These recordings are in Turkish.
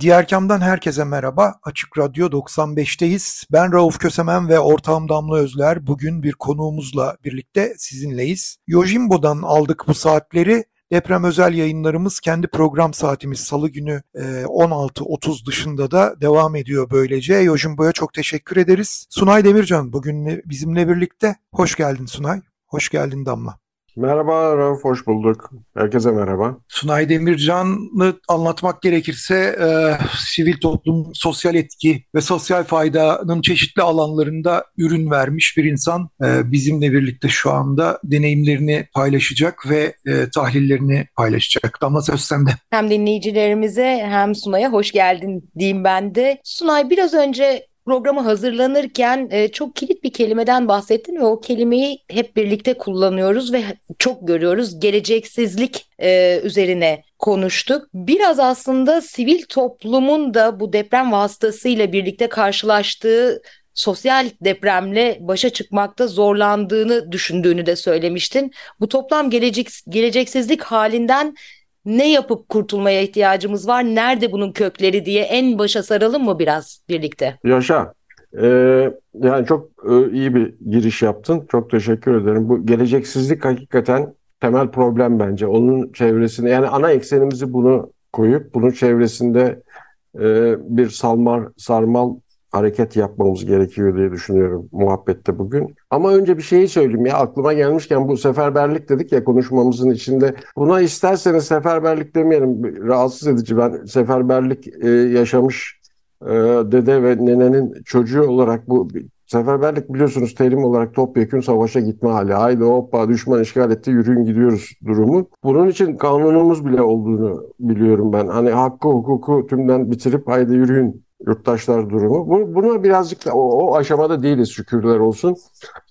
Diğer kamdan herkese merhaba. Açık Radyo 95'teyiz. Ben Rauf Kösemen ve ortağım Damla Özler. Bugün bir konuğumuzla birlikte sizinleyiz. Yojimbo'dan aldık bu saatleri. Deprem özel yayınlarımız kendi program saatimiz salı günü 16.30 dışında da devam ediyor böylece. Yojimbo'ya çok teşekkür ederiz. Sunay Demircan bugün bizimle birlikte. Hoş geldin Sunay. Hoş geldin Damla. Merhaba Rauf, hoş bulduk. Herkese merhaba. Sunay Demircan'ı anlatmak gerekirse e, sivil toplum, sosyal etki ve sosyal faydanın çeşitli alanlarında ürün vermiş bir insan. E, bizimle birlikte şu anda deneyimlerini paylaşacak ve e, tahlillerini paylaşacak. Damla söz sende. Hem dinleyicilerimize hem Sunay'a hoş geldin diyeyim ben de. Sunay biraz önce programa hazırlanırken e, çok kilit bir kelimeden bahsettin ve o kelimeyi hep birlikte kullanıyoruz ve çok görüyoruz. Geleceksizlik e, üzerine konuştuk. Biraz aslında sivil toplumun da bu deprem vasıtasıyla birlikte karşılaştığı sosyal depremle başa çıkmakta zorlandığını düşündüğünü de söylemiştin. Bu toplam gelecek geleceksizlik halinden ne yapıp kurtulmaya ihtiyacımız var? Nerede bunun kökleri diye en başa saralım mı biraz birlikte? Yaşa. Ee, yani çok e, iyi bir giriş yaptın. Çok teşekkür ederim. Bu geleceksizlik hakikaten temel problem bence. Onun çevresinde yani ana eksenimizi bunu koyup bunun çevresinde e, bir salmar sarmal hareket yapmamız gerekiyor diye düşünüyorum muhabbette bugün. Ama önce bir şeyi söyleyeyim ya aklıma gelmişken bu seferberlik dedik ya konuşmamızın içinde. Buna isterseniz seferberlik demeyelim rahatsız edici. Ben seferberlik e, yaşamış e, dede ve nenenin çocuğu olarak bu seferberlik biliyorsunuz terim olarak topyekun savaşa gitme hali. Haydi hoppa düşman işgal etti yürüyün gidiyoruz durumu. Bunun için kanunumuz bile olduğunu biliyorum ben. Hani hakkı hukuku tümden bitirip haydi yürüyün yurttaşlar durumu. Bu, buna birazcık da o, o aşamada değiliz şükürler olsun.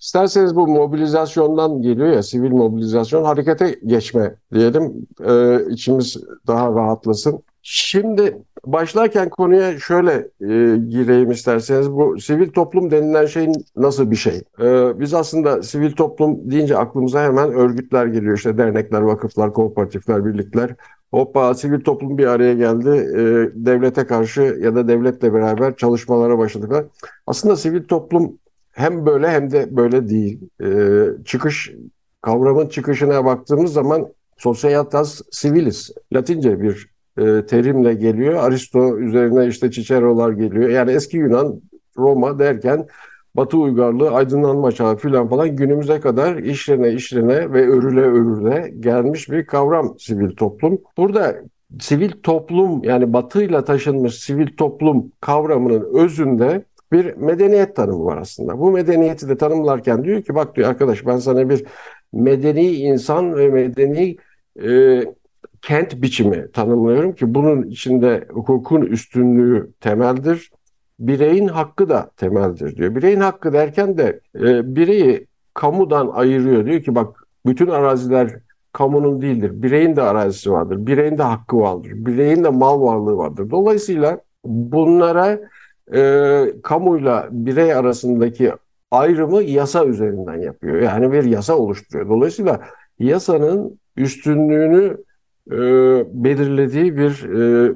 İsterseniz bu mobilizasyondan geliyor ya sivil mobilizasyon harekete geçme diyelim e, içimiz daha rahatlasın. Şimdi başlarken konuya şöyle e, gireyim isterseniz. Bu sivil toplum denilen şey nasıl bir şey? E, biz aslında sivil toplum deyince aklımıza hemen örgütler geliyor. İşte dernekler, vakıflar, kooperatifler, birlikler. Hoppa sivil toplum bir araya geldi. E, devlete karşı ya da devletle beraber çalışmalara başladılar. Aslında sivil toplum hem böyle hem de böyle değil. E, çıkış kavramın çıkışına baktığımız zaman societas civilis Latince bir e, terimle geliyor. Aristo üzerine işte Cicero'lar geliyor. Yani eski Yunan Roma derken Batı uygarlığı, aydınlanma çağı filan falan günümüze kadar işlene işlene ve örüle örüle gelmiş bir kavram sivil toplum. Burada sivil toplum yani batıyla taşınmış sivil toplum kavramının özünde bir medeniyet tanımı var aslında. Bu medeniyeti de tanımlarken diyor ki bak diyor arkadaş ben sana bir medeni insan ve medeni e, kent biçimi tanımlıyorum ki bunun içinde hukukun üstünlüğü temeldir bireyin hakkı da temeldir diyor. Bireyin hakkı derken de e, bireyi kamudan ayırıyor. Diyor ki bak bütün araziler kamunun değildir. Bireyin de arazisi vardır. Bireyin de hakkı vardır. Bireyin de mal varlığı vardır. Dolayısıyla bunlara e, kamuyla birey arasındaki ayrımı yasa üzerinden yapıyor. Yani bir yasa oluşturuyor. Dolayısıyla yasanın üstünlüğünü e, belirlediği bir e,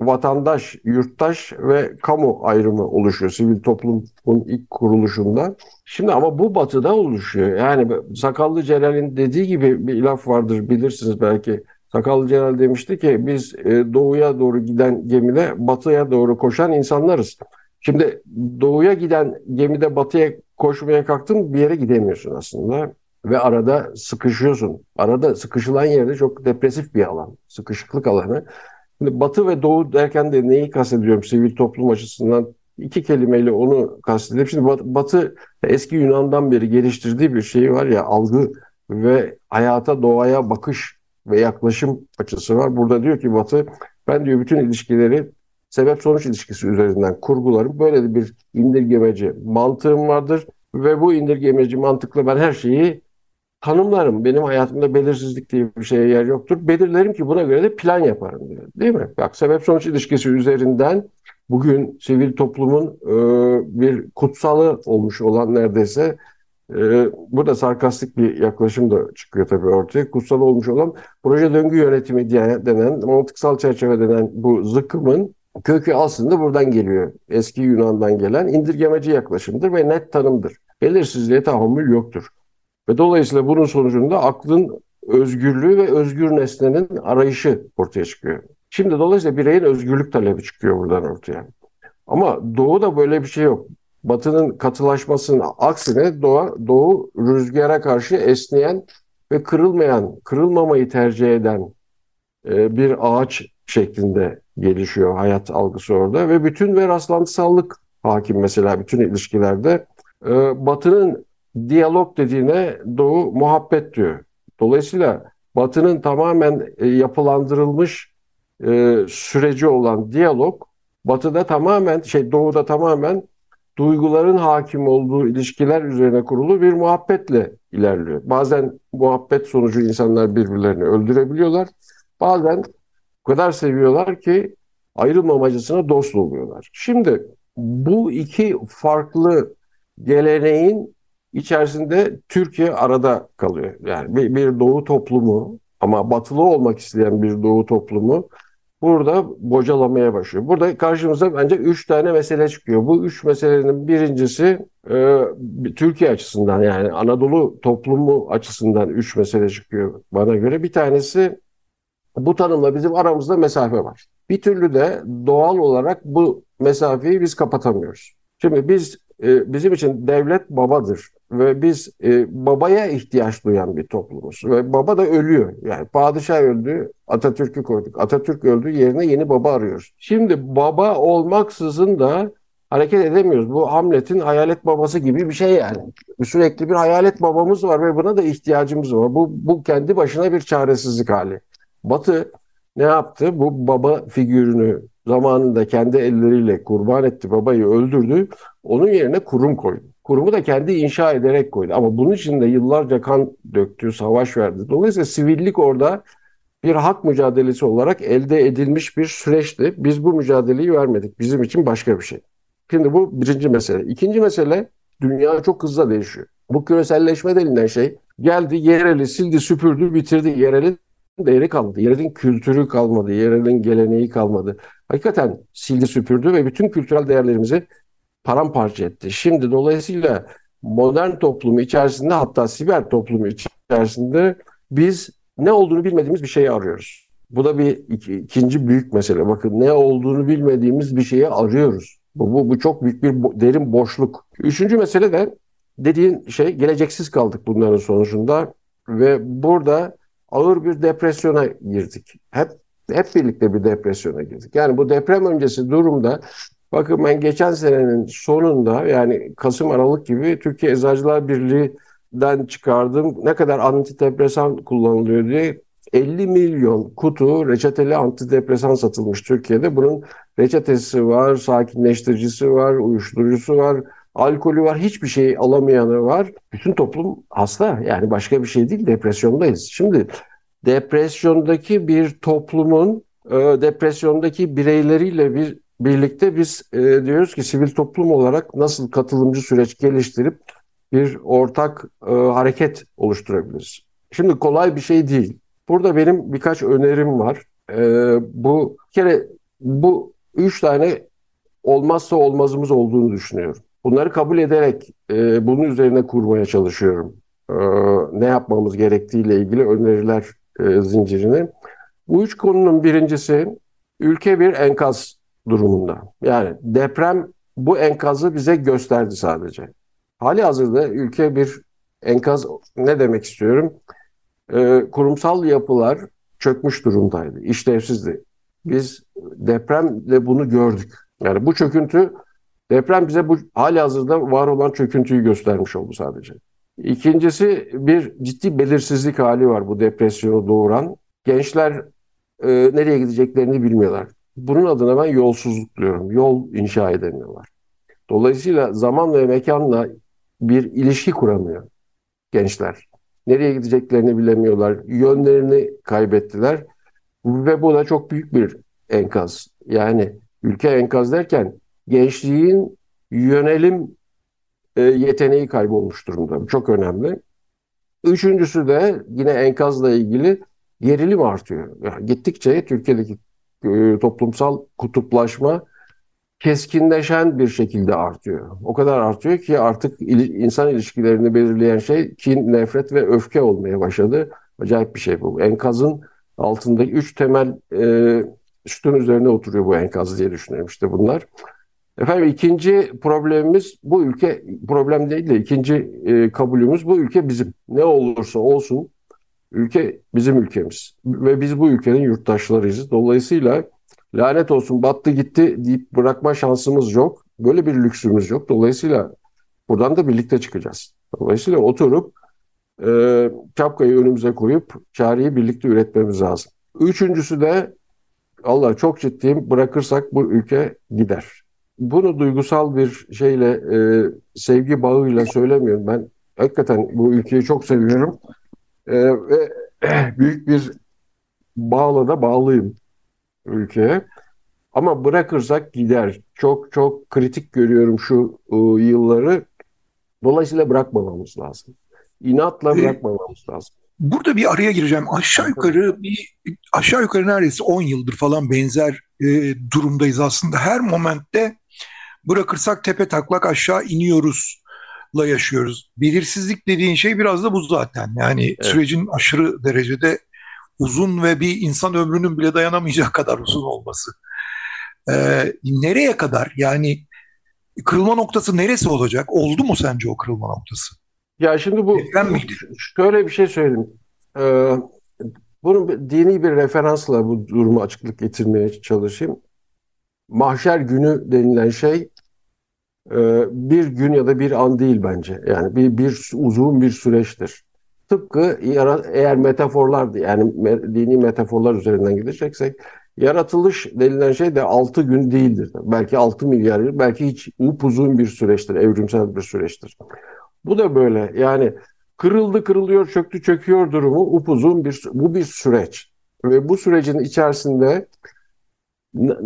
vatandaş, yurttaş ve kamu ayrımı oluşuyor sivil toplumun ilk kuruluşunda. Şimdi ama bu batıda oluşuyor. Yani Sakallı Celal'in dediği gibi bir laf vardır bilirsiniz belki. Sakallı Celal demişti ki biz e, doğuya doğru giden gemide batıya doğru koşan insanlarız. Şimdi doğuya giden gemide batıya koşmaya kalktın bir yere gidemiyorsun aslında ve arada sıkışıyorsun. Arada sıkışılan yerde çok depresif bir alan, sıkışıklık alanı. Şimdi batı ve doğu derken de neyi kastediyorum sivil toplum açısından? iki kelimeyle onu kastediyorum. Şimdi batı, batı eski Yunan'dan beri geliştirdiği bir şey var ya algı ve hayata doğaya bakış ve yaklaşım açısı var. Burada diyor ki Batı ben diyor bütün ilişkileri sebep sonuç ilişkisi üzerinden kurgularım. Böyle bir indirgemeci mantığım vardır ve bu indirgemeci mantıkla ben her şeyi tanımlarım. Benim hayatımda belirsizlik diye bir şeye yer yoktur. Belirlerim ki buna göre de plan yaparım diyor. Değil mi? Bak sebep sonuç ilişkisi üzerinden bugün sivil toplumun e, bir kutsalı olmuş olan neredeyse e, burada sarkastik bir yaklaşım da çıkıyor tabii ortaya. Kutsal olmuş olan proje döngü yönetimi diye denen, mantıksal çerçeve denen bu zıkkımın kökü aslında buradan geliyor. Eski Yunan'dan gelen indirgemeci yaklaşımdır ve net tanımdır. Belirsizliğe tahammül yoktur. Ve dolayısıyla bunun sonucunda aklın özgürlüğü ve özgür nesnenin arayışı ortaya çıkıyor. Şimdi dolayısıyla bireyin özgürlük talebi çıkıyor buradan ortaya. Ama Doğu'da böyle bir şey yok. Batı'nın katılaşmasının aksine Doğu, Doğu rüzgara karşı esneyen ve kırılmayan, kırılmamayı tercih eden e, bir ağaç şeklinde gelişiyor hayat algısı orada ve bütün ve rastlantısallık hakim mesela bütün ilişkilerde. E, Batı'nın diyalog dediğine Doğu muhabbet diyor. Dolayısıyla Batı'nın tamamen e, yapılandırılmış e, süreci olan diyalog Batı'da tamamen şey Doğu'da tamamen duyguların hakim olduğu ilişkiler üzerine kurulu bir muhabbetle ilerliyor. Bazen muhabbet sonucu insanlar birbirlerini öldürebiliyorlar. Bazen o kadar seviyorlar ki ayrılmamacısına dost oluyorlar. Şimdi bu iki farklı geleneğin içerisinde Türkiye arada kalıyor. Yani bir, bir doğu toplumu ama batılı olmak isteyen bir doğu toplumu burada bocalamaya başlıyor. Burada karşımıza bence üç tane mesele çıkıyor. Bu üç meselenin birincisi e, Türkiye açısından yani Anadolu toplumu açısından üç mesele çıkıyor bana göre. Bir tanesi bu tanımla bizim aramızda mesafe var. Bir türlü de doğal olarak bu mesafeyi biz kapatamıyoruz. Şimdi biz e, bizim için devlet babadır ve biz e, babaya ihtiyaç duyan bir toplumuz ve baba da ölüyor. Yani padişah öldü, Atatürk'ü koyduk. Atatürk öldü, yerine yeni baba arıyoruz. Şimdi baba olmaksızın da hareket edemiyoruz. Bu Hamlet'in hayalet babası gibi bir şey yani. Sürekli bir hayalet babamız var ve buna da ihtiyacımız var. Bu, bu kendi başına bir çaresizlik hali. Batı ne yaptı? Bu baba figürünü zamanında kendi elleriyle kurban etti, babayı öldürdü. Onun yerine kurum koydu. Kurumu da kendi inşa ederek koydu. Ama bunun için de yıllarca kan döktü, savaş verdi. Dolayısıyla sivillik orada bir hak mücadelesi olarak elde edilmiş bir süreçti. Biz bu mücadeleyi vermedik. Bizim için başka bir şey. Şimdi bu birinci mesele. İkinci mesele dünya çok hızlı değişiyor. Bu küreselleşme denilen şey geldi, yereli, sildi, süpürdü, bitirdi. Yerelin değeri kalmadı. Yerelin kültürü kalmadı. Yerelin geleneği kalmadı. Hakikaten sildi, süpürdü ve bütün kültürel değerlerimizi paramparça etti. Şimdi dolayısıyla modern toplumu içerisinde hatta siber toplumu içerisinde biz ne olduğunu bilmediğimiz bir şeyi arıyoruz. Bu da bir iki, ikinci büyük mesele. Bakın ne olduğunu bilmediğimiz bir şeyi arıyoruz. Bu, bu, bu çok büyük bir bo derin boşluk. Üçüncü mesele de dediğin şey geleceksiz kaldık bunların sonucunda ve burada ağır bir depresyona girdik. Hep hep birlikte bir depresyona girdik. Yani bu deprem öncesi durumda bakın ben geçen senenin sonunda yani Kasım Aralık gibi Türkiye Eczacılar Birliği'den çıkardım. Ne kadar antidepresan kullanılıyor diye 50 milyon kutu reçeteli antidepresan satılmış Türkiye'de. Bunun reçetesi var, sakinleştiricisi var, uyuşturucusu var, alkolü var, hiçbir şey alamayanı var. Bütün toplum hasta. Yani başka bir şey değil, depresyondayız. Şimdi depresyondaki bir toplumun e, depresyondaki bireyleriyle bir birlikte biz e, diyoruz ki sivil toplum olarak nasıl katılımcı süreç geliştirip bir ortak e, hareket oluşturabiliriz. Şimdi kolay bir şey değil. Burada benim birkaç önerim var. E, bu bir kere bu üç tane olmazsa olmazımız olduğunu düşünüyorum. Bunları kabul ederek e, bunun üzerine kurmaya çalışıyorum. E, ne yapmamız gerektiğiyle ilgili öneriler e, zincirini. Bu üç konunun birincisi ülke bir enkaz durumunda. Yani deprem bu enkazı bize gösterdi sadece. Hali hazırda ülke bir enkaz ne demek istiyorum? E, kurumsal yapılar çökmüş durumdaydı, işlevsizdi. Biz depremle bunu gördük. Yani bu çöküntü deprem bize bu hali hazırda var olan çöküntüyü göstermiş oldu sadece. İkincisi bir ciddi belirsizlik hali var bu depresyonu doğuran. Gençler e, nereye gideceklerini bilmiyorlar. Bunun adına ben yolsuzluk diyorum. Yol inşa edemiyorlar. Dolayısıyla zaman ve mekanla bir ilişki kuramıyor gençler. Nereye gideceklerini bilemiyorlar. Yönlerini kaybettiler. Ve bu da çok büyük bir enkaz. Yani ülke enkaz derken gençliğin yönelim e, yeteneği kaybolmuş durumda. Çok önemli. Üçüncüsü de yine enkazla ilgili gerilim artıyor. Yani gittikçe Türkiye'deki e, toplumsal kutuplaşma keskinleşen bir şekilde artıyor. O kadar artıyor ki artık insan ilişkilerini belirleyen şey kin, nefret ve öfke olmaya başladı. Acayip bir şey bu. Enkazın altındaki üç temel e, sütun üzerine oturuyor bu enkaz diye düşünüyorum işte bunlar. Efendim ikinci problemimiz bu ülke problem değil de ikinci e, kabulümüz bu ülke bizim. Ne olursa olsun ülke bizim ülkemiz ve biz bu ülkenin yurttaşlarıyız. Dolayısıyla lanet olsun battı gitti deyip bırakma şansımız yok. Böyle bir lüksümüz yok. Dolayısıyla buradan da birlikte çıkacağız. Dolayısıyla oturup e, çapkayı önümüze koyup çareyi birlikte üretmemiz lazım. Üçüncüsü de Allah çok ciddiyim bırakırsak bu ülke gider. Bunu duygusal bir şeyle e, sevgi bağıyla söylemiyorum. Ben hakikaten bu ülkeyi çok seviyorum. E, ve büyük bir bağla da bağlıyım ülkeye. Ama bırakırsak gider. Çok çok kritik görüyorum şu e, yılları. Dolayısıyla bırakmamamız lazım. İnatla bırakmamamız lazım. Burada bir araya gireceğim. Aşağı yukarı bir aşağı yukarı neredeyse 10 yıldır falan benzer e, durumdayız aslında. Her momentte bırakırsak tepe taklak aşağı iniyoruz la yaşıyoruz. Belirsizlik dediğin şey biraz da bu zaten. Yani evet. sürecin aşırı derecede uzun ve bir insan ömrünün bile dayanamayacağı kadar uzun olması. Ee, nereye kadar? Yani kırılma noktası neresi olacak? Oldu mu sence o kırılma noktası? Ya şimdi bu şöyle bir şey söyleyeyim. Ee, bunun dini bir referansla bu durumu açıklık getirmeye çalışayım. Mahşer günü denilen şey bir gün ya da bir an değil bence. Yani bir, bir uzun bir süreçtir. Tıpkı eğer metaforlar yani dini metaforlar üzerinden gideceksek yaratılış denilen şey de 6 gün değildir. Belki 6 milyar yıl, belki hiç upuzun bir süreçtir, evrimsel bir süreçtir. Bu da böyle yani kırıldı kırılıyor çöktü çöküyor durumu upuzun bir bu bir süreç ve bu sürecin içerisinde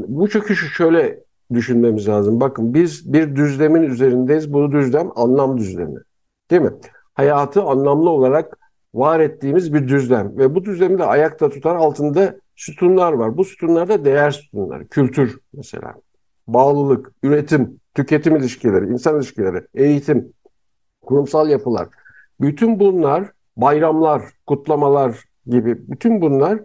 bu çöküşü şöyle düşünmemiz lazım. Bakın biz bir düzlemin üzerindeyiz. Bu düzlem anlam düzlemi. Değil mi? Hayatı anlamlı olarak var ettiğimiz bir düzlem ve bu düzlemi de ayakta tutan altında sütunlar var. Bu sütunlarda değer sütunları, kültür mesela, bağlılık, üretim, tüketim ilişkileri, insan ilişkileri, eğitim, kurumsal yapılar. Bütün bunlar bayramlar, kutlamalar gibi bütün bunlar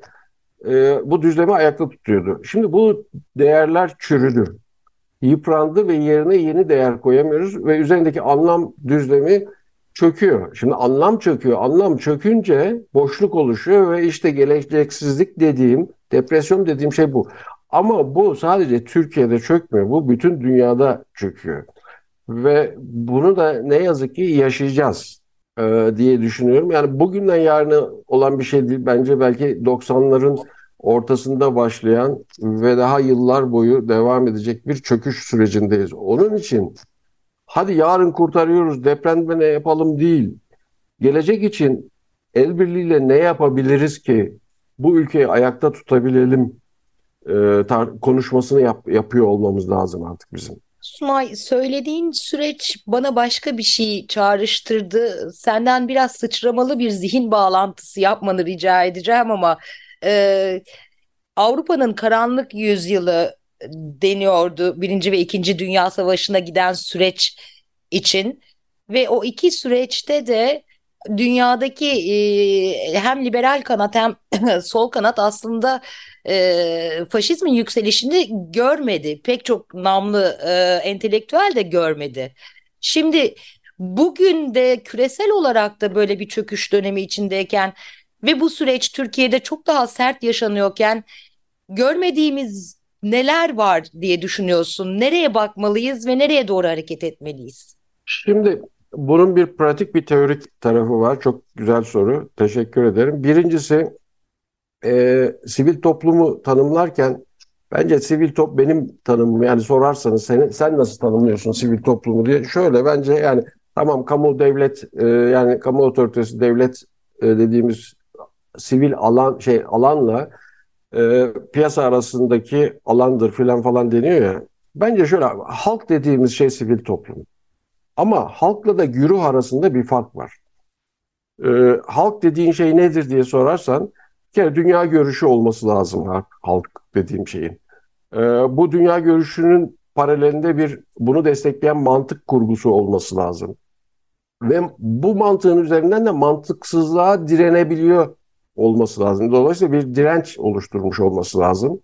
e, bu düzlemi ayakta tutuyordu. Şimdi bu değerler çürüdü, yıprandı ve yerine yeni değer koyamıyoruz ve üzerindeki anlam düzlemi çöküyor. Şimdi anlam çöküyor. Anlam çökünce boşluk oluşuyor ve işte geleceksizlik dediğim, depresyon dediğim şey bu. Ama bu sadece Türkiye'de çökmüyor. Bu bütün dünyada çöküyor. Ve bunu da ne yazık ki yaşayacağız e, diye düşünüyorum. Yani bugünden yarına olan bir şey değil. Bence belki 90'ların ortasında başlayan ve daha yıllar boyu devam edecek bir çöküş sürecindeyiz. Onun için hadi yarın kurtarıyoruz depremde ne yapalım değil. Gelecek için el birliğiyle ne yapabiliriz ki bu ülkeyi ayakta tutabilelim e, konuşmasını yap, yapıyor olmamız lazım artık bizim. Sunay söylediğin süreç bana başka bir şey çağrıştırdı. Senden biraz sıçramalı bir zihin bağlantısı yapmanı rica edeceğim ama e, Avrupa'nın karanlık yüzyılı deniyordu Birinci ve İkinci Dünya Savaşı'na giden süreç için ve o iki süreçte de dünyadaki e, hem liberal kanat hem sol kanat aslında e, faşizmin yükselişini görmedi. Pek çok namlı e, entelektüel de görmedi. Şimdi bugün de küresel olarak da böyle bir çöküş dönemi içindeyken ve bu süreç Türkiye'de çok daha sert yaşanıyorken görmediğimiz neler var diye düşünüyorsun? Nereye bakmalıyız ve nereye doğru hareket etmeliyiz? Şimdi bunun bir pratik bir teorik tarafı var. Çok güzel soru. Teşekkür ederim. Birincisi e, sivil toplumu tanımlarken bence sivil top benim tanımım yani sorarsanız seni, sen nasıl tanımlıyorsun sivil toplumu diye şöyle bence yani tamam kamu devlet e, yani kamu otoritesi devlet e, dediğimiz sivil alan şey alanla e, piyasa arasındaki alandır filan falan deniyor ya. Bence şöyle halk dediğimiz şey sivil toplum. Ama halkla da güruh arasında bir fark var. E, halk dediğin şey nedir diye sorarsan bir kere dünya görüşü olması lazım halk, halk dediğim şeyin. E, bu dünya görüşünün paralelinde bir bunu destekleyen mantık kurgusu olması lazım. Ve bu mantığın üzerinden de mantıksızlığa direnebiliyor olması lazım. Dolayısıyla bir direnç oluşturmuş olması lazım.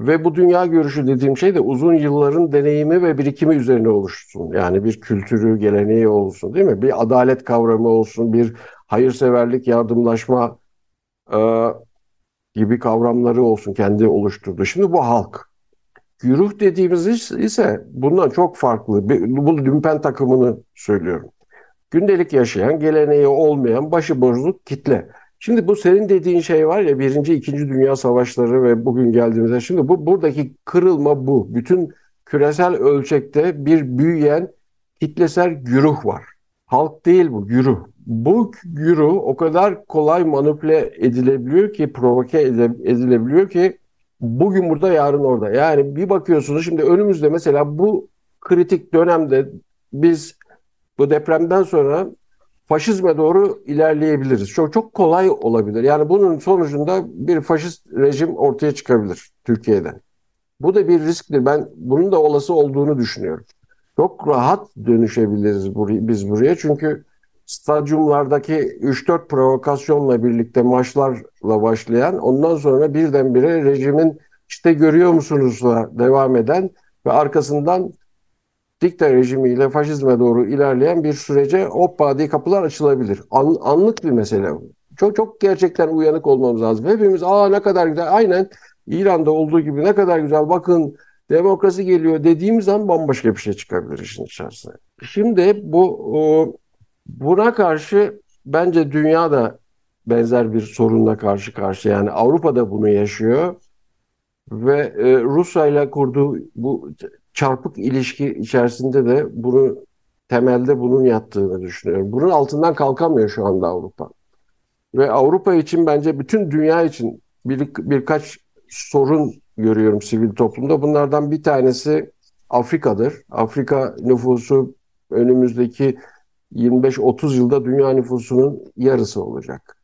Ve bu dünya görüşü dediğim şey de uzun yılların deneyimi ve birikimi üzerine oluşsun. Yani bir kültürü, geleneği olsun değil mi? Bir adalet kavramı olsun, bir hayırseverlik, yardımlaşma e, gibi kavramları olsun kendi oluşturdu. Şimdi bu halk. Güruh dediğimiz ise bundan çok farklı. Bu lümpen takımını söylüyorum. Gündelik yaşayan, geleneği olmayan başıboşluk kitle. Şimdi bu senin dediğin şey var ya birinci, ikinci dünya savaşları ve bugün geldiğimizde şimdi bu buradaki kırılma bu. Bütün küresel ölçekte bir büyüyen kitlesel güruh var. Halk değil bu, güruh. Bu güruh o kadar kolay manipüle edilebiliyor ki, provoke edilebiliyor ki bugün burada yarın orada. Yani bir bakıyorsunuz şimdi önümüzde mesela bu kritik dönemde biz bu depremden sonra faşizme doğru ilerleyebiliriz. Çok çok kolay olabilir. Yani bunun sonucunda bir faşist rejim ortaya çıkabilir Türkiye'den. Bu da bir risktir. Ben bunun da olası olduğunu düşünüyorum. Çok rahat dönüşebiliriz biz buraya. Çünkü stadyumlardaki 3-4 provokasyonla birlikte maçlarla başlayan ondan sonra birdenbire rejimin işte görüyor musunuzla devam eden ve arkasından dikta rejimiyle faşizme doğru ilerleyen bir sürece hoppa diye kapılar açılabilir. An, anlık bir mesele. Çok çok gerçekten uyanık olmamız lazım. Hepimiz aa ne kadar güzel aynen İran'da olduğu gibi ne kadar güzel bakın demokrasi geliyor dediğimiz zaman bambaşka bir şey çıkabilir işin içerisine. Şimdi bu buna karşı bence dünya da benzer bir sorunla karşı karşı yani Avrupa da bunu yaşıyor ve e, Rusya ile kurduğu bu çarpık ilişki içerisinde de bunu temelde bunun yattığını düşünüyorum. Bunun altından kalkamıyor şu anda Avrupa. Ve Avrupa için bence bütün dünya için bir, birkaç sorun görüyorum sivil toplumda. Bunlardan bir tanesi Afrika'dır. Afrika nüfusu önümüzdeki 25-30 yılda dünya nüfusunun yarısı olacak.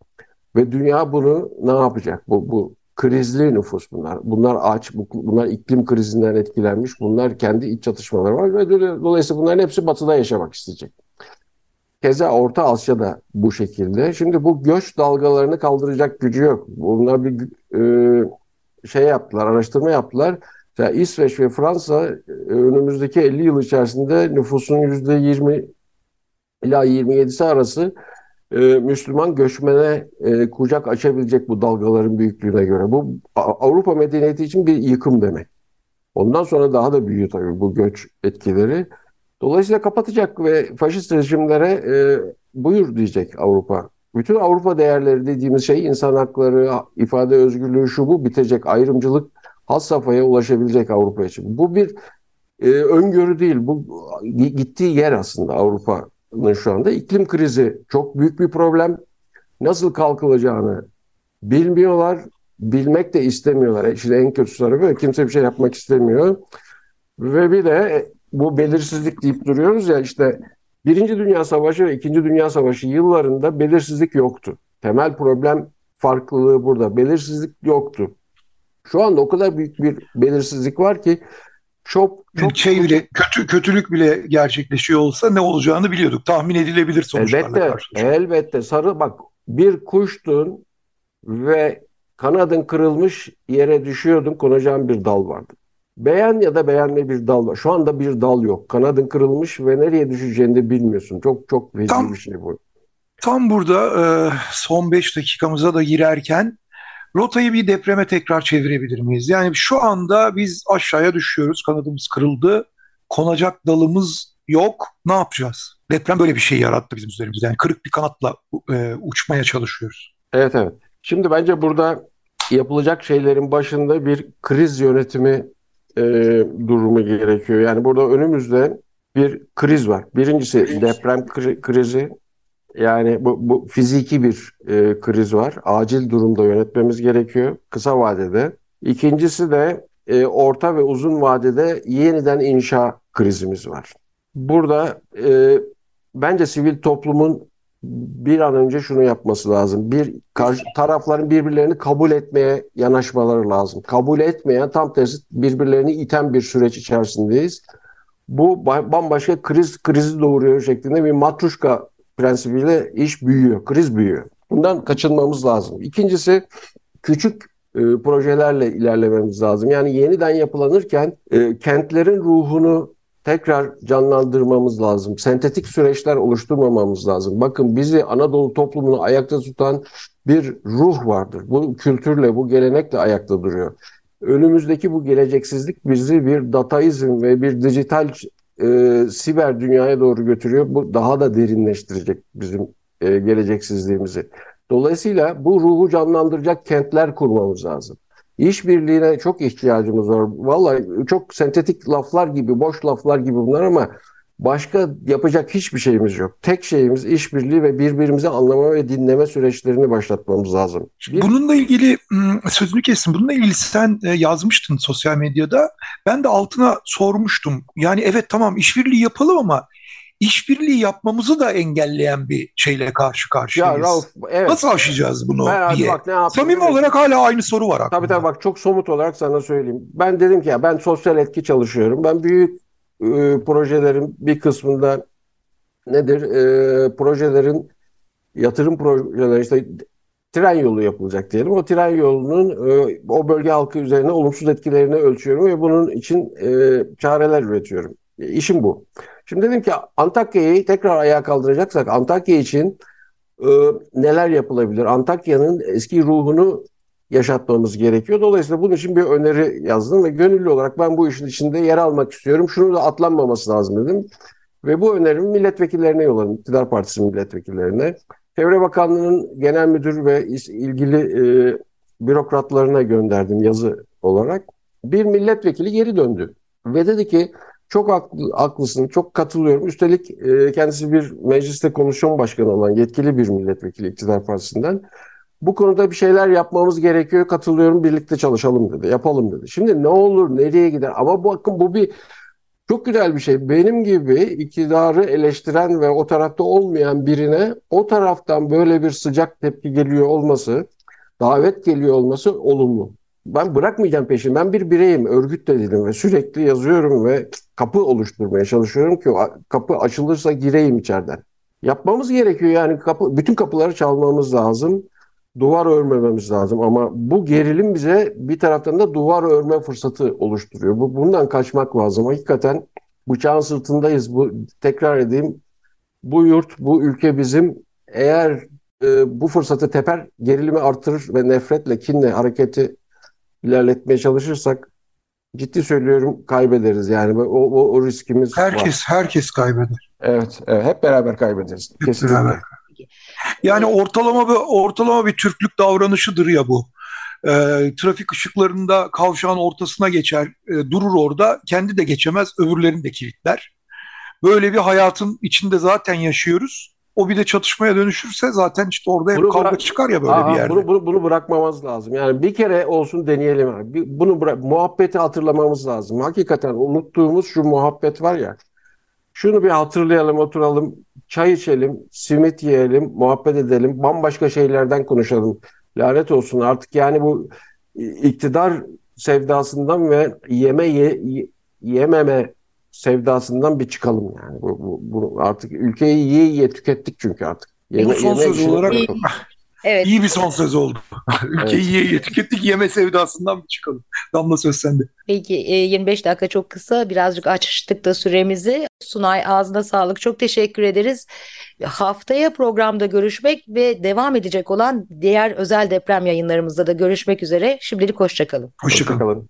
Ve dünya bunu ne yapacak? Bu, bu krizli nüfus bunlar. Bunlar aç, bunlar iklim krizinden etkilenmiş. Bunlar kendi iç çatışmaları var ve dolayısıyla bunların hepsi batıda yaşamak isteyecek. Keza Orta Asya'da bu şekilde. Şimdi bu göç dalgalarını kaldıracak gücü yok. Bunlar bir e, şey yaptılar, araştırma yaptılar. Yani İsveç ve Fransa e, önümüzdeki 50 yıl içerisinde nüfusun %20 ila 27'si arası e, Müslüman göçmene e, kucak açabilecek bu dalgaların büyüklüğüne göre. Bu Avrupa medeniyeti için bir yıkım demek. Ondan sonra daha da büyüyor tabii bu göç etkileri. Dolayısıyla kapatacak ve faşist rejimlere e, buyur diyecek Avrupa. Bütün Avrupa değerleri dediğimiz şey insan hakları, ifade özgürlüğü şu bu bitecek. Ayrımcılık has safhaya ulaşabilecek Avrupa için. Bu bir e, öngörü değil. Bu gittiği yer aslında Avrupa şu anda iklim krizi çok büyük bir problem. Nasıl kalkılacağını bilmiyorlar, bilmek de istemiyorlar. Şimdi en kötü tarafı kimse bir şey yapmak istemiyor. Ve bir de bu belirsizlik deyip duruyoruz ya işte Birinci Dünya Savaşı ve İkinci Dünya Savaşı yıllarında belirsizlik yoktu. Temel problem farklılığı burada. Belirsizlik yoktu. Şu anda o kadar büyük bir belirsizlik var ki çok çok şey bile kötü kötülük bile gerçekleşiyor olsa ne olacağını biliyorduk. Tahmin edilebilir sonuçlarla elbette, karşılaşıyor. Elbette. Sarı bak bir kuştun ve kanadın kırılmış yere düşüyordun konacağın bir dal vardı. Beğen ya da beğenme bir dal var. Şu anda bir dal yok. Kanadın kırılmış ve nereye düşeceğini de bilmiyorsun. Çok çok vezir bir şey bu. Tam burada son 5 dakikamıza da girerken Rotayı bir depreme tekrar çevirebilir miyiz? Yani şu anda biz aşağıya düşüyoruz, kanadımız kırıldı, konacak dalımız yok. Ne yapacağız? Deprem böyle bir şey yarattı bizim üzerimizde. Yani kırık bir kanatla e, uçmaya çalışıyoruz. Evet evet. Şimdi bence burada yapılacak şeylerin başında bir kriz yönetimi e, durumu gerekiyor. Yani burada önümüzde bir kriz var. Birincisi deprem kri krizi. Yani bu, bu fiziki bir e, kriz var. Acil durumda yönetmemiz gerekiyor kısa vadede. İkincisi de e, orta ve uzun vadede yeniden inşa krizimiz var. Burada e, bence sivil toplumun bir an önce şunu yapması lazım. Bir karşı tarafların birbirlerini kabul etmeye yanaşmaları lazım. Kabul etmeyen tam tersi birbirlerini iten bir süreç içerisindeyiz. Bu bambaşka kriz krizi doğuruyor şeklinde bir matruşka prensibiyle iş büyüyor, kriz büyüyor. Bundan kaçınmamız lazım. İkincisi küçük e, projelerle ilerlememiz lazım. Yani yeniden yapılanırken e, kentlerin ruhunu tekrar canlandırmamız lazım. Sentetik süreçler oluşturmamamız lazım. Bakın bizi Anadolu toplumunu ayakta tutan bir ruh vardır. Bu kültürle, bu gelenekle ayakta duruyor. Önümüzdeki bu geleceksizlik bizi bir dataizm ve bir dijital e, siber dünyaya doğru götürüyor. Bu daha da derinleştirecek bizim e, geleceksizliğimizi. Dolayısıyla bu ruhu canlandıracak kentler kurmamız lazım. İşbirliğine çok ihtiyacımız var. Vallahi çok sentetik laflar gibi, boş laflar gibi bunlar ama başka yapacak hiçbir şeyimiz yok. Tek şeyimiz işbirliği ve birbirimizi anlama ve dinleme süreçlerini başlatmamız lazım. Bir... Bununla ilgili sözünü kestim. Bununla ilgili sen e, yazmıştın sosyal medyada. Ben de altına sormuştum. Yani evet tamam işbirliği yapalım ama işbirliği yapmamızı da engelleyen bir şeyle karşı karşıyayız. Ya Rauf, evet. Nasıl aşacağız bunu ben diye. Bak, ne Samimi olarak hala aynı soru var aklımda. Tabii tabii bak çok somut olarak sana söyleyeyim. Ben dedim ki ya ben sosyal etki çalışıyorum. Ben büyük e, projelerin bir kısmında nedir? E, projelerin yatırım projeleri işte tren yolu yapılacak diyelim. O tren yolunun e, o bölge halkı üzerine olumsuz etkilerini ölçüyorum ve bunun için e, çareler üretiyorum. E, işim bu. Şimdi dedim ki Antakya'yı tekrar ayağa kaldıracaksak Antakya için e, neler yapılabilir? Antakya'nın eski ruhunu yaşatmamız gerekiyor. Dolayısıyla bunun için bir öneri yazdım ve gönüllü olarak ben bu işin içinde yer almak istiyorum. Şunu da atlanmaması lazım dedim. Ve bu önerimi milletvekillerine yolladım. İktidar Partisi milletvekillerine. Çevre Bakanlığı'nın genel müdür ve ilgili e, bürokratlarına gönderdim yazı olarak. Bir milletvekili geri döndü ve dedi ki çok haklı, haklısın, çok katılıyorum. Üstelik e, kendisi bir mecliste komisyon başkanı olan yetkili bir milletvekili iktidar partisinden. Bu konuda bir şeyler yapmamız gerekiyor, katılıyorum, birlikte çalışalım dedi, yapalım dedi. Şimdi ne olur, nereye gider? Ama bakın bu bir çok güzel bir şey. Benim gibi iktidarı eleştiren ve o tarafta olmayan birine o taraftan böyle bir sıcak tepki geliyor olması, davet geliyor olması olumlu ben bırakmayacağım peşini. Ben bir bireyim, örgüt de dedim ve sürekli yazıyorum ve kapı oluşturmaya çalışıyorum ki kapı açılırsa gireyim içeriden. Yapmamız gerekiyor yani kapı, bütün kapıları çalmamız lazım. Duvar örmememiz lazım ama bu gerilim bize bir taraftan da duvar örme fırsatı oluşturuyor. Bu bundan kaçmak lazım. Hakikaten bıçağın sırtındayız. Bu tekrar edeyim. Bu yurt, bu ülke bizim. Eğer e, bu fırsatı teper, gerilimi artırır ve nefretle, kinle hareketi ilerletmeye çalışırsak ciddi söylüyorum kaybederiz yani o, o, o riskimiz herkes var. herkes kaybeder. Evet, evet hep beraber kaybederiz. Hep Kesinlikle. Beraber. Yani ortalama bir ortalama bir Türklük davranışıdır ya bu. E, trafik ışıklarında kavşağın ortasına geçer, e, durur orada. Kendi de geçemez, öbürlerini de kilitler. Böyle bir hayatın içinde zaten yaşıyoruz. O bir de çatışmaya dönüşürse zaten işte orada hep bunu kavga bırak... çıkar ya böyle Aha, bir yerde. Bunu, bunu, bunu bırakmamız lazım. Yani bir kere olsun deneyelim. Abi. Bunu bırak, muhabbeti hatırlamamız lazım. Hakikaten unuttuğumuz şu muhabbet var ya. Şunu bir hatırlayalım, oturalım, çay içelim, simit yiyelim, muhabbet edelim, bambaşka şeylerden konuşalım. Lanet olsun artık yani bu iktidar sevdasından ve yeme ye, yememe sevdasından bir çıkalım yani. Bu, bu, bu artık ülkeyi yiye yiye tükettik çünkü artık. Yeme, bu son söz olarak evet. iyi bir son söz oldu. Ülkeyi evet. yiye tükettik yeme sevdasından bir çıkalım. Damla söz sende. Peki 25 e, dakika çok kısa birazcık açtık da süremizi. Sunay ağzına sağlık çok teşekkür ederiz. Haftaya programda görüşmek ve devam edecek olan diğer özel deprem yayınlarımızda da görüşmek üzere. Şimdilik hoşçakalın. Hoşçakalın. Hoşça